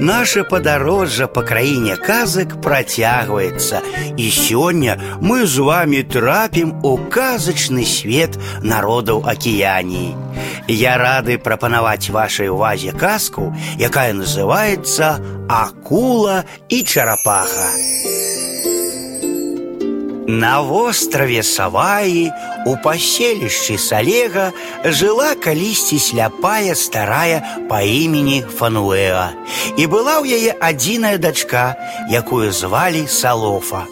Наше падарожжа па краіне казак працягваецца. І сёння мы з вами трапім у казачны свет народаў акіяніі. Я рады прапанаваць вашай увазе казку, якая называецца акула і чарапаха. На вострове Саваі у паселішчы Салега жыла калісьці сляпая старая па імені Фануэа. І была ў яе адзіная дачка, якую звалі Салофа.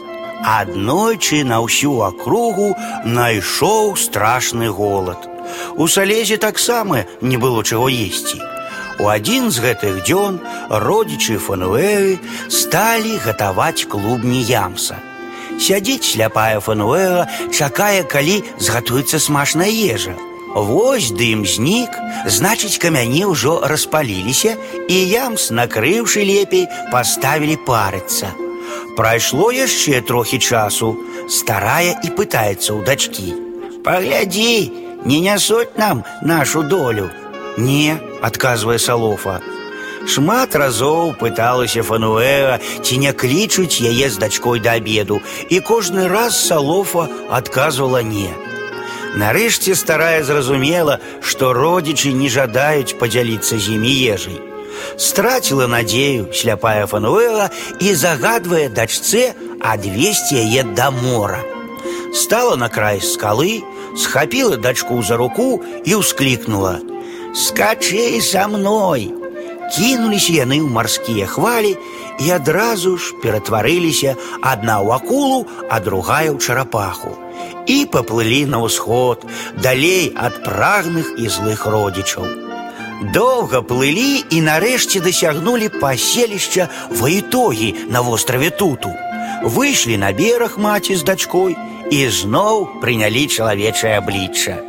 Аднойчы на ўсю акругу найшоў страшны голад. У салезе таксама не было чаго есці. У адзін з гэтых дзён родзічы Фануэы сталі гатаваць клубні ямса. Сядзіць сляпая Фануэла, чакае, калі згатуецца смачная ежа. Вось дым знік, значыць, камяні ўжо распаліліся, і ямс, накрыўшы лепей, паставілі парыцца. Прайшло яшчэ трохі часу, старая і пытаецца ў дачкі: « Паглядзі, не нясуць нам нашу долю. Не, адказвае Салофа. Шмат разоў пыталася Фануэа, ці не клічуць яе з дачкой да абеду, і кожны раз Салофа адказвала не. Нарэшце старая зразумела, што родзічы не жадаюць падзяліцца з імі ежай. Страціла надзею сляпая Фануэла і загадвае дачцэ адвесці яе да мора. Стала на край скалы, схапіла дачку за руку і ўсклікнула: « Скачы са мной! Кінуліся яны ў марскія хвалі і адразу ж ператварыліся адна ў акулу, а другая ў чарапаху. І паплылі на ўсход, далей ад прагных і злых родзічаў. Доўга плылі і нарэшце дасягнулі паселішча ваітогі на востраве туту. Выйшлі на бераг маці з дачкой і зноў прынялі чалавечае аблічча.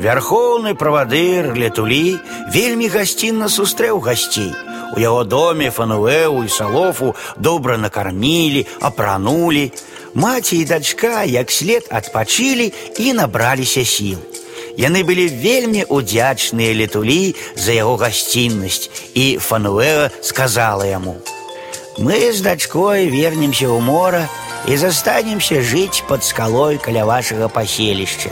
Вярхоўны правадыр летулі вельмі гасцінна сустрэў гасцей. У яго доме фануэу і салофу добра накармілі, апранулі. Маці і дачка як след адпачылі і набраліся сіл. Яны былі вельмі удзячныя летулі за яго гасціннасць, і Фануэа сказала яму: « Мы з дачкой вернемся ў мора і застанемся жыць пад скалой каля вашага паселішча.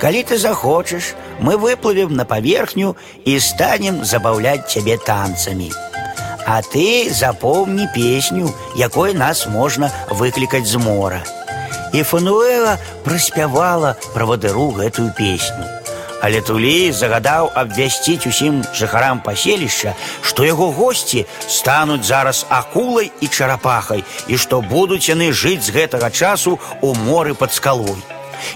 Калі ты захочешь, мы выплывем на поверхню и станем забавлять тебе танцами. А ты запомни песню, якой нас можно выкликать з мора. І Фануэла праспявала правадыру гэтую песню. Але Тулей загадаў абвясціць усім жыхарам паселішча, што яго госці стануць зараз акулай і чарапахай, і што будуць яны жыць з гэтага часу ў моры пад скалой.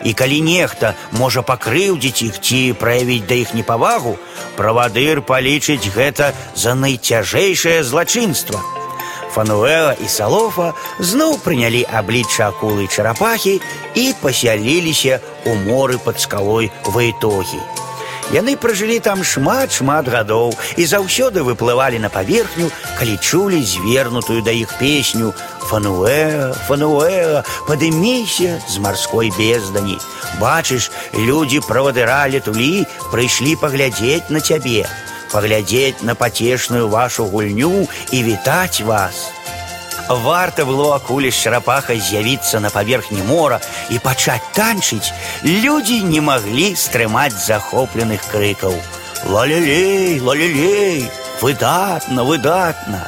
І калі нехта можа пакрыўдзіць іх ці праявіць да іх непавагу, правадыр палічыць гэта за найцяжэйшае злачынства. Фануэла і Салофа зноў прынялі аблічча акулы і чарапахі і пасяліліся ў моры пад скалой ваітогі. Яны пражылі там шмат шмат гадоў і заўсёды выплывалі на паверхню, калі чулі звернутую да іх песню Фануэа, Фануэа, падыміся з марской бездані. Бачыш, людзі правадыра летулі прыйшлі паглядзець на цябе, паглядзець на пацешную вашу гульню і вітаць вас. Варта было акуле з чарапахай з'явіцца на паверхні мора і пачаць танчыць, людзі не маглі стрымаць захопленых крыкаў. Лалелей, лалелей, выдатна, выдатна.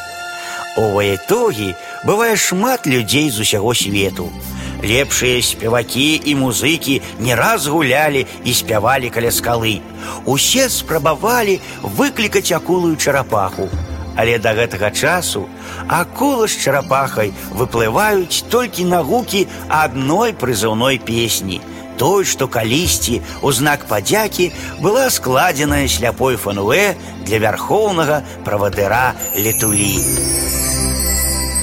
У ваетогі бывае шмат людзей з усяго свету. Лепшыя спевакі і музыкі не раз гулялі і спявалі каля скалы. Усе спрабавалі выклікаць акулую чарапаху. Але да гэтага часу акула з чарапахай выплываюць толькі на гукі адной прызыўной песні, той, што калісьці у знак падзякі была складзеная сляпой фануэ для вярхоўнага правадыра летулі.